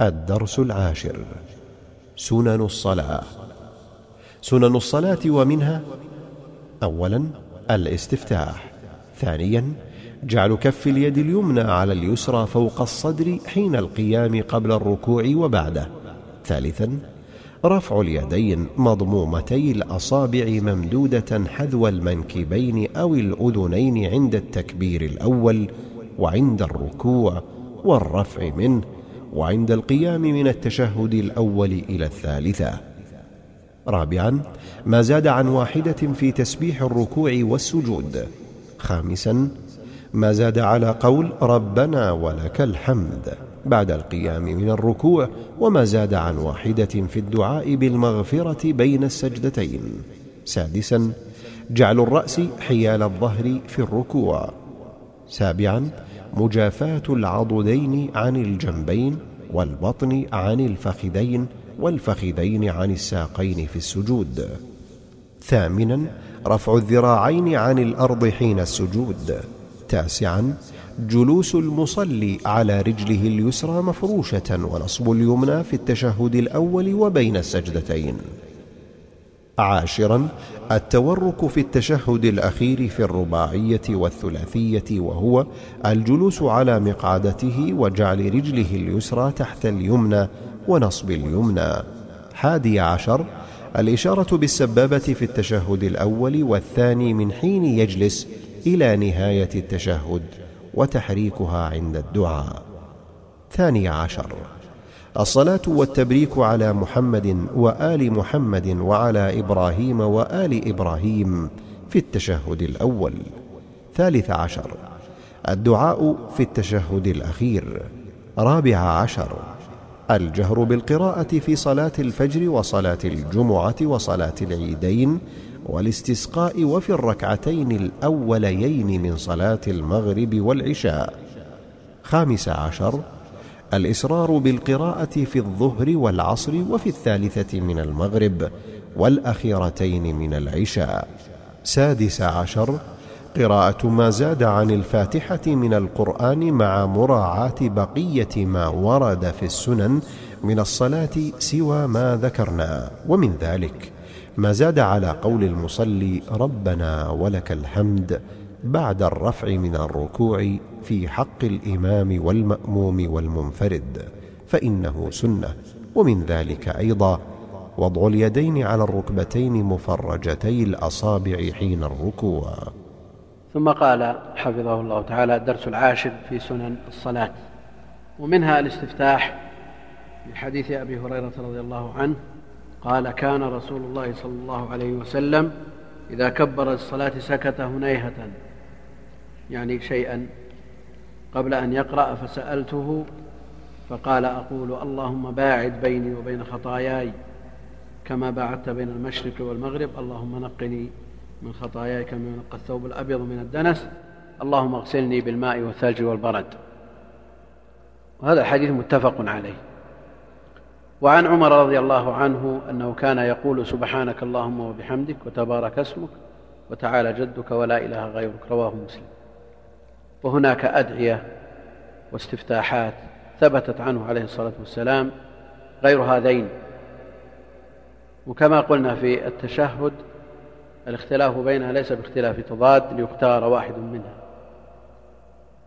الدرس العاشر. سنن الصلاة. سنن الصلاة ومنها أولا الاستفتاح. ثانيا جعل كف اليد اليمنى على اليسرى فوق الصدر حين القيام قبل الركوع وبعده. ثالثا رفع اليدين مضمومتي الأصابع ممدودة حذو المنكبين أو الأذنين عند التكبير الأول وعند الركوع والرفع منه وعند القيام من التشهد الأول إلى الثالثة. رابعا ما زاد عن واحدة في تسبيح الركوع والسجود. خامسا ما زاد على قول ربنا ولك الحمد بعد القيام من الركوع وما زاد عن واحدة في الدعاء بالمغفرة بين السجدتين. سادسا جعل الرأس حيال الظهر في الركوع. سابعا مجافاة العضدين عن الجنبين والبطن عن الفخذين والفخذين عن الساقين في السجود. ثامنا رفع الذراعين عن الأرض حين السجود. تاسعا جلوس المصلي على رجله اليسرى مفروشة ونصب اليمنى في التشهد الأول وبين السجدتين. عاشرا التورك في التشهد الأخير في الرباعية والثلاثية وهو الجلوس على مقعدته وجعل رجله اليسرى تحت اليمنى ونصب اليمنى. حادي عشر الإشارة بالسبابة في التشهد الأول والثاني من حين يجلس إلى نهاية التشهد وتحريكها عند الدعاء. ثاني عشر. الصلاة والتبريك على محمد وآل محمد وعلى إبراهيم وآل إبراهيم في التشهد الأول. ثالث عشر. الدعاء في التشهد الأخير. رابع عشر. الجهر بالقراءة في صلاة الفجر وصلاة الجمعة وصلاة العيدين والاستسقاء وفي الركعتين الأوليين من صلاة المغرب والعشاء. خامس عشر. الإصرار بالقراءة في الظهر والعصر وفي الثالثة من المغرب والأخيرتين من العشاء. سادس عشر قراءة ما زاد عن الفاتحة من القرآن مع مراعاة بقية ما ورد في السنن من الصلاة سوى ما ذكرنا. ومن ذلك ما زاد على قول المصلي ربنا ولك الحمد بعد الرفع من الركوع في حق الإمام والمأموم والمنفرد فإنه سنة. ومن ذلك أيضا وضع اليدين على الركبتين مفرجتي الأصابع حين الركوع. ثم قال حفظه الله تعالى الدرس العاشر في سنن الصلاة. ومنها الاستفتاح لحديث أبي هريرة رضي الله عنه قال كان رسول الله صلى الله عليه وسلم إذا كبر الصلاة سكت هنيهة. يعني شيئا قبل أن يقرأ فسألته فقال أقول اللهم باعد بيني وبين خطاياي كما باعدت بين المشرق والمغرب. اللهم نقني من خطاياي كما ينقى الثوب الأبيض من الدنس. اللهم اغسلني بالماء والثلج والبرد. وهذا الحديث متفق عليه. وعن عمر رضي الله عنه أنه كان يقول سبحانك اللهم وبحمدك وتبارك اسمك وتعالى جدك ولا إله غيرك. رواه مسلم. وهناك أدعية واستفتاحات ثبتت عنه عليه الصلاة والسلام غير هذين. وكما قلنا في التشهد الاختلاف بينها ليس باختلاف تضاد ليختار واحد منها.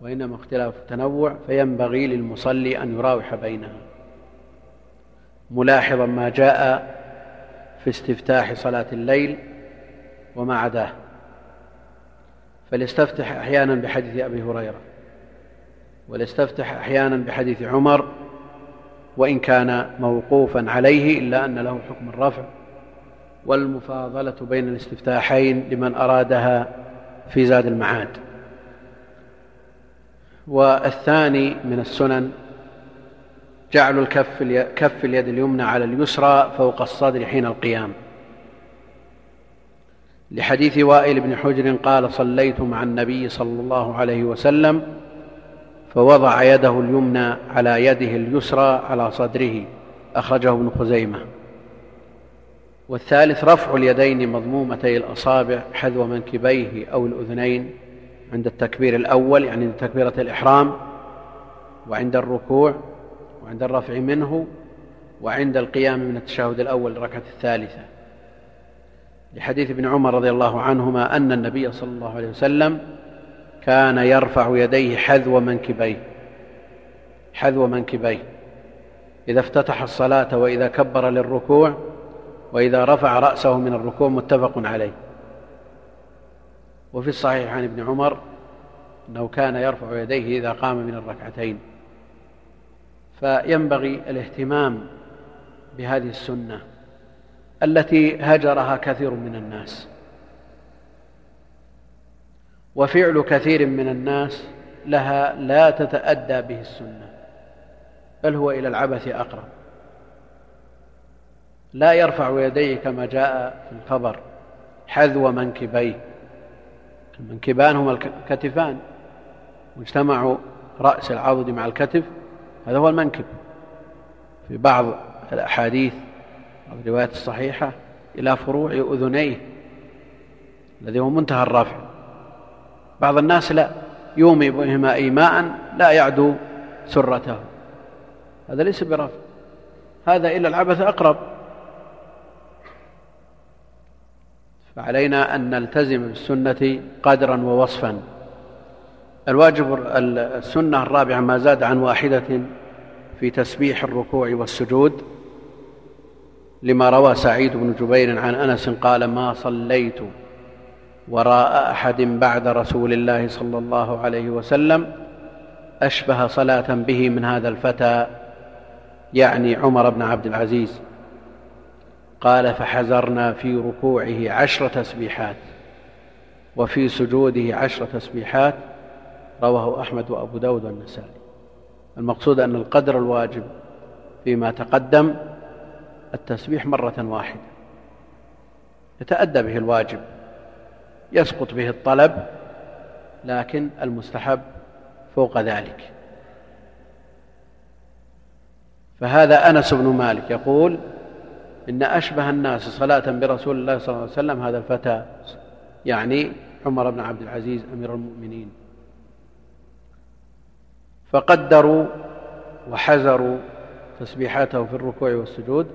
وإنما اختلاف تنوع فينبغي للمصلي أن يراوح بينها. ملاحظا ما جاء في استفتاح صلاة الليل وما عداه. فليستفتح أحيانا بحديث أبي هريرة وليستفتح أحيانا بحديث عمر وإن كان موقوفا عليه إلا أن له حكم الرفع. والمفاضلة بين الاستفتاحين لمن أرادها في زاد المعاد. والثاني من السنن جعل الكف كف اليد اليمنى على اليسرى فوق الصدر حين القيام. لحديث وائل بن حجر قال صليت مع النبي صلى الله عليه وسلم فوضع يده اليمنى على يده اليسرى على صدره. أخرجه ابن خزيمة. والثالث رفع اليدين مضمومتي الأصابع حذو منكبيه أو الأذنين عند التكبير الأول يعني عند تكبيرة الإحرام وعند الركوع وعند الرفع منه وعند القيام من التشهد الأول الركعة الثالثة. لحديث ابن عمر رضي الله عنهما أن النبي صلى الله عليه وسلم كان يرفع يديه حذو منكبيه. حذو منكبيه. إذا افتتح الصلاة وإذا كبر للركوع وإذا رفع رأسه من الركوع متفق عليه. وفي الصحيح عن ابن عمر أنه كان يرفع يديه إذا قام من الركعتين. فينبغي الاهتمام بهذه السنة. التي هجرها كثير من الناس. وفعل كثير من الناس لها لا تتأدى به السنة بل هو إلى العبث أقرب. لا يرفع يديه كما جاء في الخبر حذو منكبيه. المنكبان هما الكتفان واجتمعوا رأس العضد مع الكتف هذا هو المنكب. في بعض الأحاديث أو الصحيحة إلى فروع أذنيه الذي هو منتهى الرفع. بعض الناس لا يومي بهما إيماء لا يعدو سرته. هذا ليس برفع. هذا إلى العبث أقرب. فعلينا أن نلتزم بالسنة قدرا ووصفا. الواجب السنة الرابعة ما زاد عن واحدة في تسبيح الركوع والسجود. لما روى سعيد بن جبير عن أنس قال ما صليت وراء أحد بعد رسول الله صلى الله عليه وسلم أشبه صلاة به من هذا الفتى يعني عمر بن عبد العزيز. قال فحزرنا في ركوعه عشر تسبيحات وفي سجوده عشر تسبيحات رواه أحمد وأبو داود والنسائي. المقصود أن القدر الواجب فيما تقدم التسبيح مرة واحدة. يتأدى به الواجب. يسقط به الطلب. لكن المستحب فوق ذلك. فهذا أنس بن مالك يقول إن أشبه الناس صلاة برسول الله صلى الله عليه وسلم هذا الفتى يعني عمر بن عبد العزيز أمير المؤمنين. فقدروا وحزروا تسبيحاته في الركوع والسجود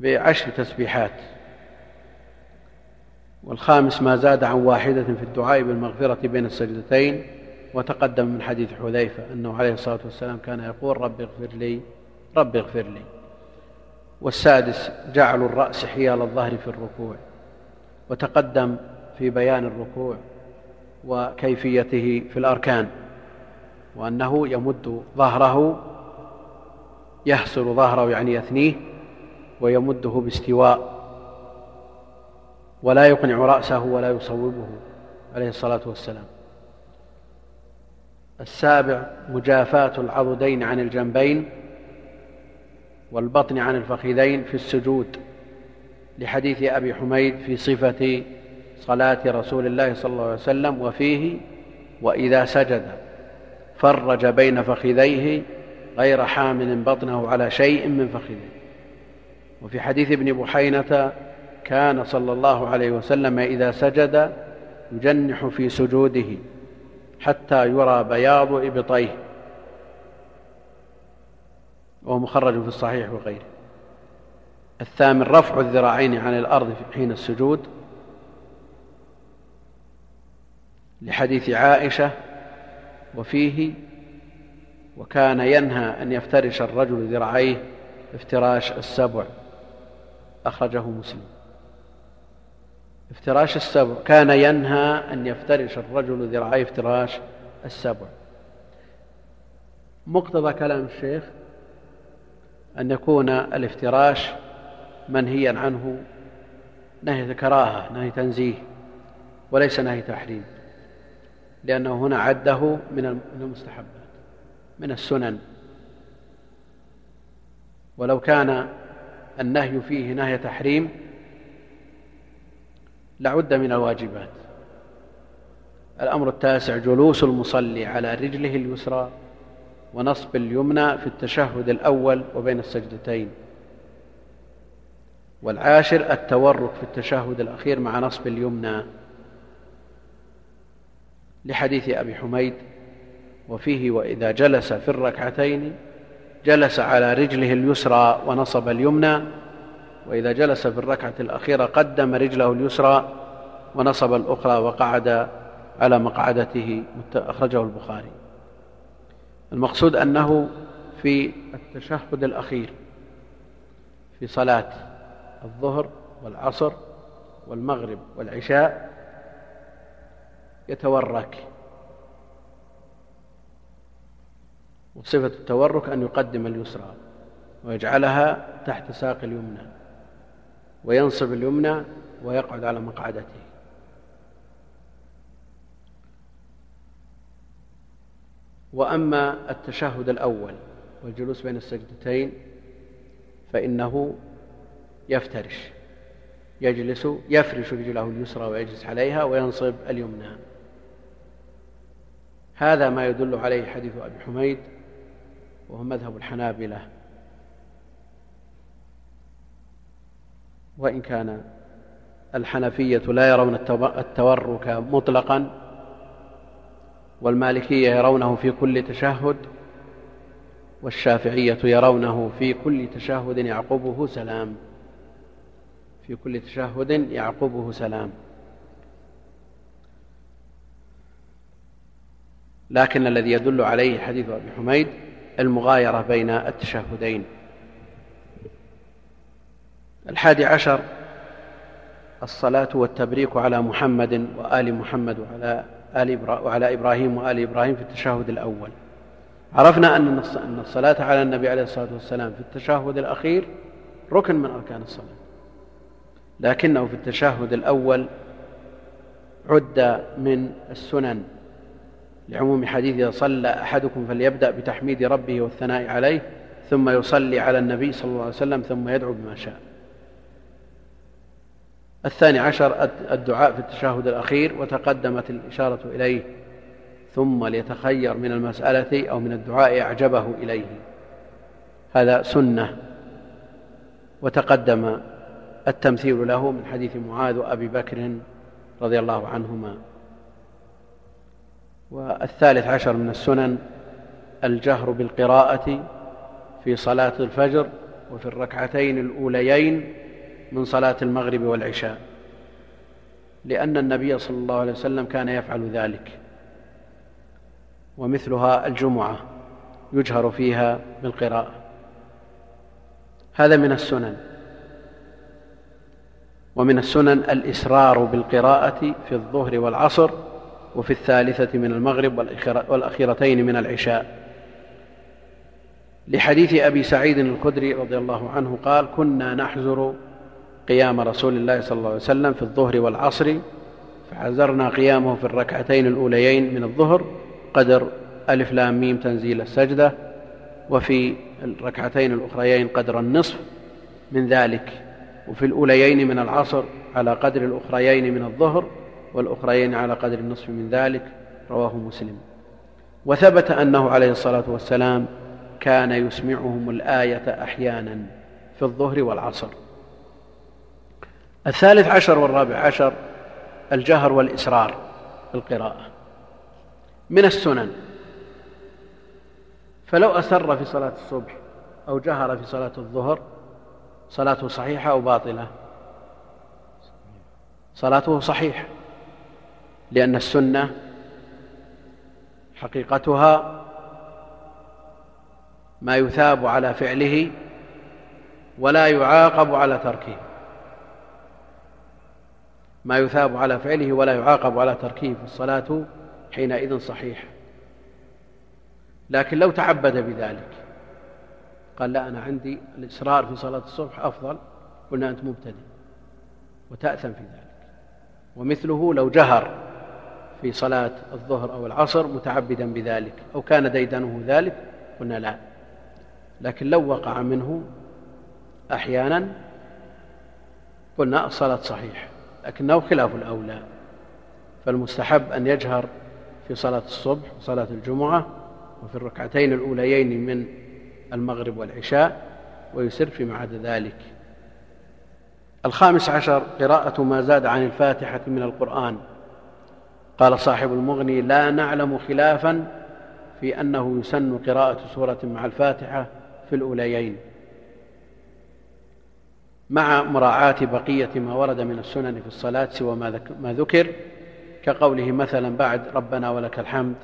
بعشر تسبيحات. والخامس ما زاد عن واحدة في الدعاء بالمغفرة بين السجدتين وتقدم من حديث حذيفة أنه عليه الصلاة والسلام كان يقول رب اغفر لي رب اغفر لي. والسادس جعل الرأس حيال الظهر في الركوع. وتقدم في بيان الركوع وكيفيته في الأركان وأنه يمد ظهره يحصر ظهره يعني يثنيه ويمده باستواء ولا يقنع رأسه ولا يصوبه عليه الصلاة والسلام. السابع مجافاة العضدين عن الجنبين والبطن عن الفخذين في السجود لحديث أبي حميد في صفة صلاة رسول الله صلى الله عليه وسلم وفيه وإذا سجد فرج بين فخذيه غير حامل بطنه على شيء من فخذيه وفي حديث ابن بحينة كان صلى الله عليه وسلم إذا سجد يجنح في سجوده حتى يرى بياض إبطيه. وهو مخرج في الصحيح وغيره. الثامن رفع الذراعين عن الأرض حين السجود. لحديث عائشة وفيه وكان ينهى أن يفترش الرجل ذراعيه افتراش السبع. أخرجه مسلم. افتراش السبع. كان ينهى أن يفترش الرجل ذراعي افتراش السبع. مقتضى كلام الشيخ أن يكون الافتراش منهيا عنه نهي كراهة نهي تنزيه وليس نهي تحريم لأنه هنا عده من المستحبات من السنن. ولو كان النهي فيه نهي تحريم لعد من الواجبات. الأمر التاسع جلوس المصلي على رجله اليسرى ونصب اليمنى في التشهد الأول وبين السجدتين. والعاشر التورك في التشهد الأخير مع نصب اليمنى لحديث أبي حميد. وفيه وإذا جلس في الركعتين جلس على رجله اليسرى ونصب اليمنى وإذا جلس في الركعة الأخيرة قدم رجله اليسرى ونصب الأخرى وقعد على مقعدته أخرجه البخاري. المقصود أنه في التشهد الأخير في صلاة الظهر والعصر والمغرب والعشاء يتورك وصفة التورك أن يقدم اليسرى ويجعلها تحت ساق اليمنى وينصب اليمنى ويقعد على مقعدته. وأما التشهد الأول والجلوس بين السجدتين فإنه يفترش يجلس يفرش رجله اليسرى ويجلس عليها وينصب اليمنى. هذا ما يدل عليه حديث أبي حميد وهو مذهب الحنابلة. وإن كان الحنفية لا يرون التورك مطلقا والمالكية يرونه في كل تشهد والشافعية يرونه في كل تشهد يعقبه سلام. في كل تشهد يعقبه سلام. لكن الذي يدل عليه حديث أبي حميد المغايرة بين التشهدين. الحادي عشر الصلاة والتبريك على محمد وآل محمد وعلى آل وعلى إبراهيم وآل إبراهيم في التشهد الأول. عرفنا أن الصلاة على النبي عليه الصلاة والسلام في التشهد الأخير ركن من أركان الصلاة. لكنه في التشهد الأول عد من السنن. لعموم حديث إذا صلى أحدكم فليبدأ بتحميد ربه والثناء عليه ثم يصلي على النبي صلى الله عليه وسلم ثم يدعو بما شاء. الثاني عشر الدعاء في التشهد الأخير وتقدمت الإشارة إليه ثم ليتخير من المسألة أو من الدعاء أعجبه إليه. هذا سنة. وتقدم التمثيل له من حديث معاذ وأبي بكر رضي الله عنهما. والثالث عشر من السنن الجهر بالقراءة في صلاة الفجر وفي الركعتين الأوليين من صلاة المغرب والعشاء لأن النبي صلى الله عليه وسلم كان يفعل ذلك. ومثلها الجمعة يجهر فيها بالقراءة. هذا من السنن. ومن السنن الإسرار بالقراءة في الظهر والعصر وفي الثالثة من المغرب والأخيرتين من العشاء. لحديث أبي سعيد الخدري رضي الله عنه قال كنا نحزر قيام رسول الله صلى الله عليه وسلم في الظهر والعصر فعزرنا قيامه في الركعتين الأوليين من الظهر قدر ألف لام ميم تنزيل السجدة وفي الركعتين الأخريين قدر النصف من ذلك وفي الأوليين من العصر على قدر الأخريين من الظهر والأخريين على قدر النصف من ذلك رواه مسلم. وثبت أنه عليه الصلاة والسلام كان يسمعهم الآية أحيانا في الظهر والعصر. الثالث عشر والرابع عشر الجهر والإسرار في القراءة. من السنن. فلو أسر في صلاة الصبح أو جهر في صلاة الظهر صلاته صحيحة أو باطلة؟ صلاته صحيحة. لأن السنة حقيقتها ما يثاب على فعله ولا يعاقب على تركه. ما يثاب على فعله ولا يعاقب على تركه فالصلاة حينئذ صحيحة لكن لو تعبد بذلك قال لا أنا عندي الإصرار في صلاة الصبح أفضل قلنا أنت مبتدئ وتأثم في ذلك. ومثله لو جهر في صلاة الظهر أو العصر متعبدا بذلك أو كان ديدنه ذلك؟ قلنا لا. لكن لو وقع منه أحيانا قلنا الصلاة صحيحة لكنه خلاف الأولى. فالمستحب أن يجهر في صلاة الصبح وصلاة الجمعة وفي الركعتين الأوليين من المغرب والعشاء ويسر فيما عدا ذلك. الخامس عشر قراءة ما زاد عن الفاتحة من القرآن. قال صاحب المغني لا نعلم خلافا في أنه يسن قراءة سورة مع الفاتحة في الأوليين. مع مراعاة بقية ما ورد من السنن في الصلاة سوى ما ذكر كقوله مثلا بعد ربنا ولك الحمد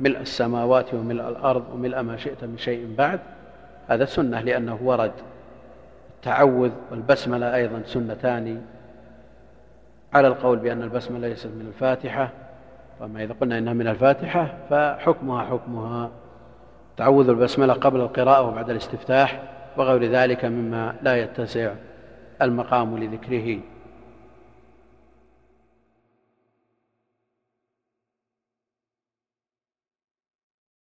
ملء السماوات وملء الأرض وملء ما شئت من شيء بعد هذا سنة لأنه ورد. التعوذ والبسملة أيضا سنتان. على القول بأن البسملة ليست من الفاتحة وأما إذا قلنا إنها من الفاتحة فحكمها حكمها. تعوذ البسملة قبل القراءة وبعد الاستفتاح وغير ذلك مما لا يتسع المقام لذكره.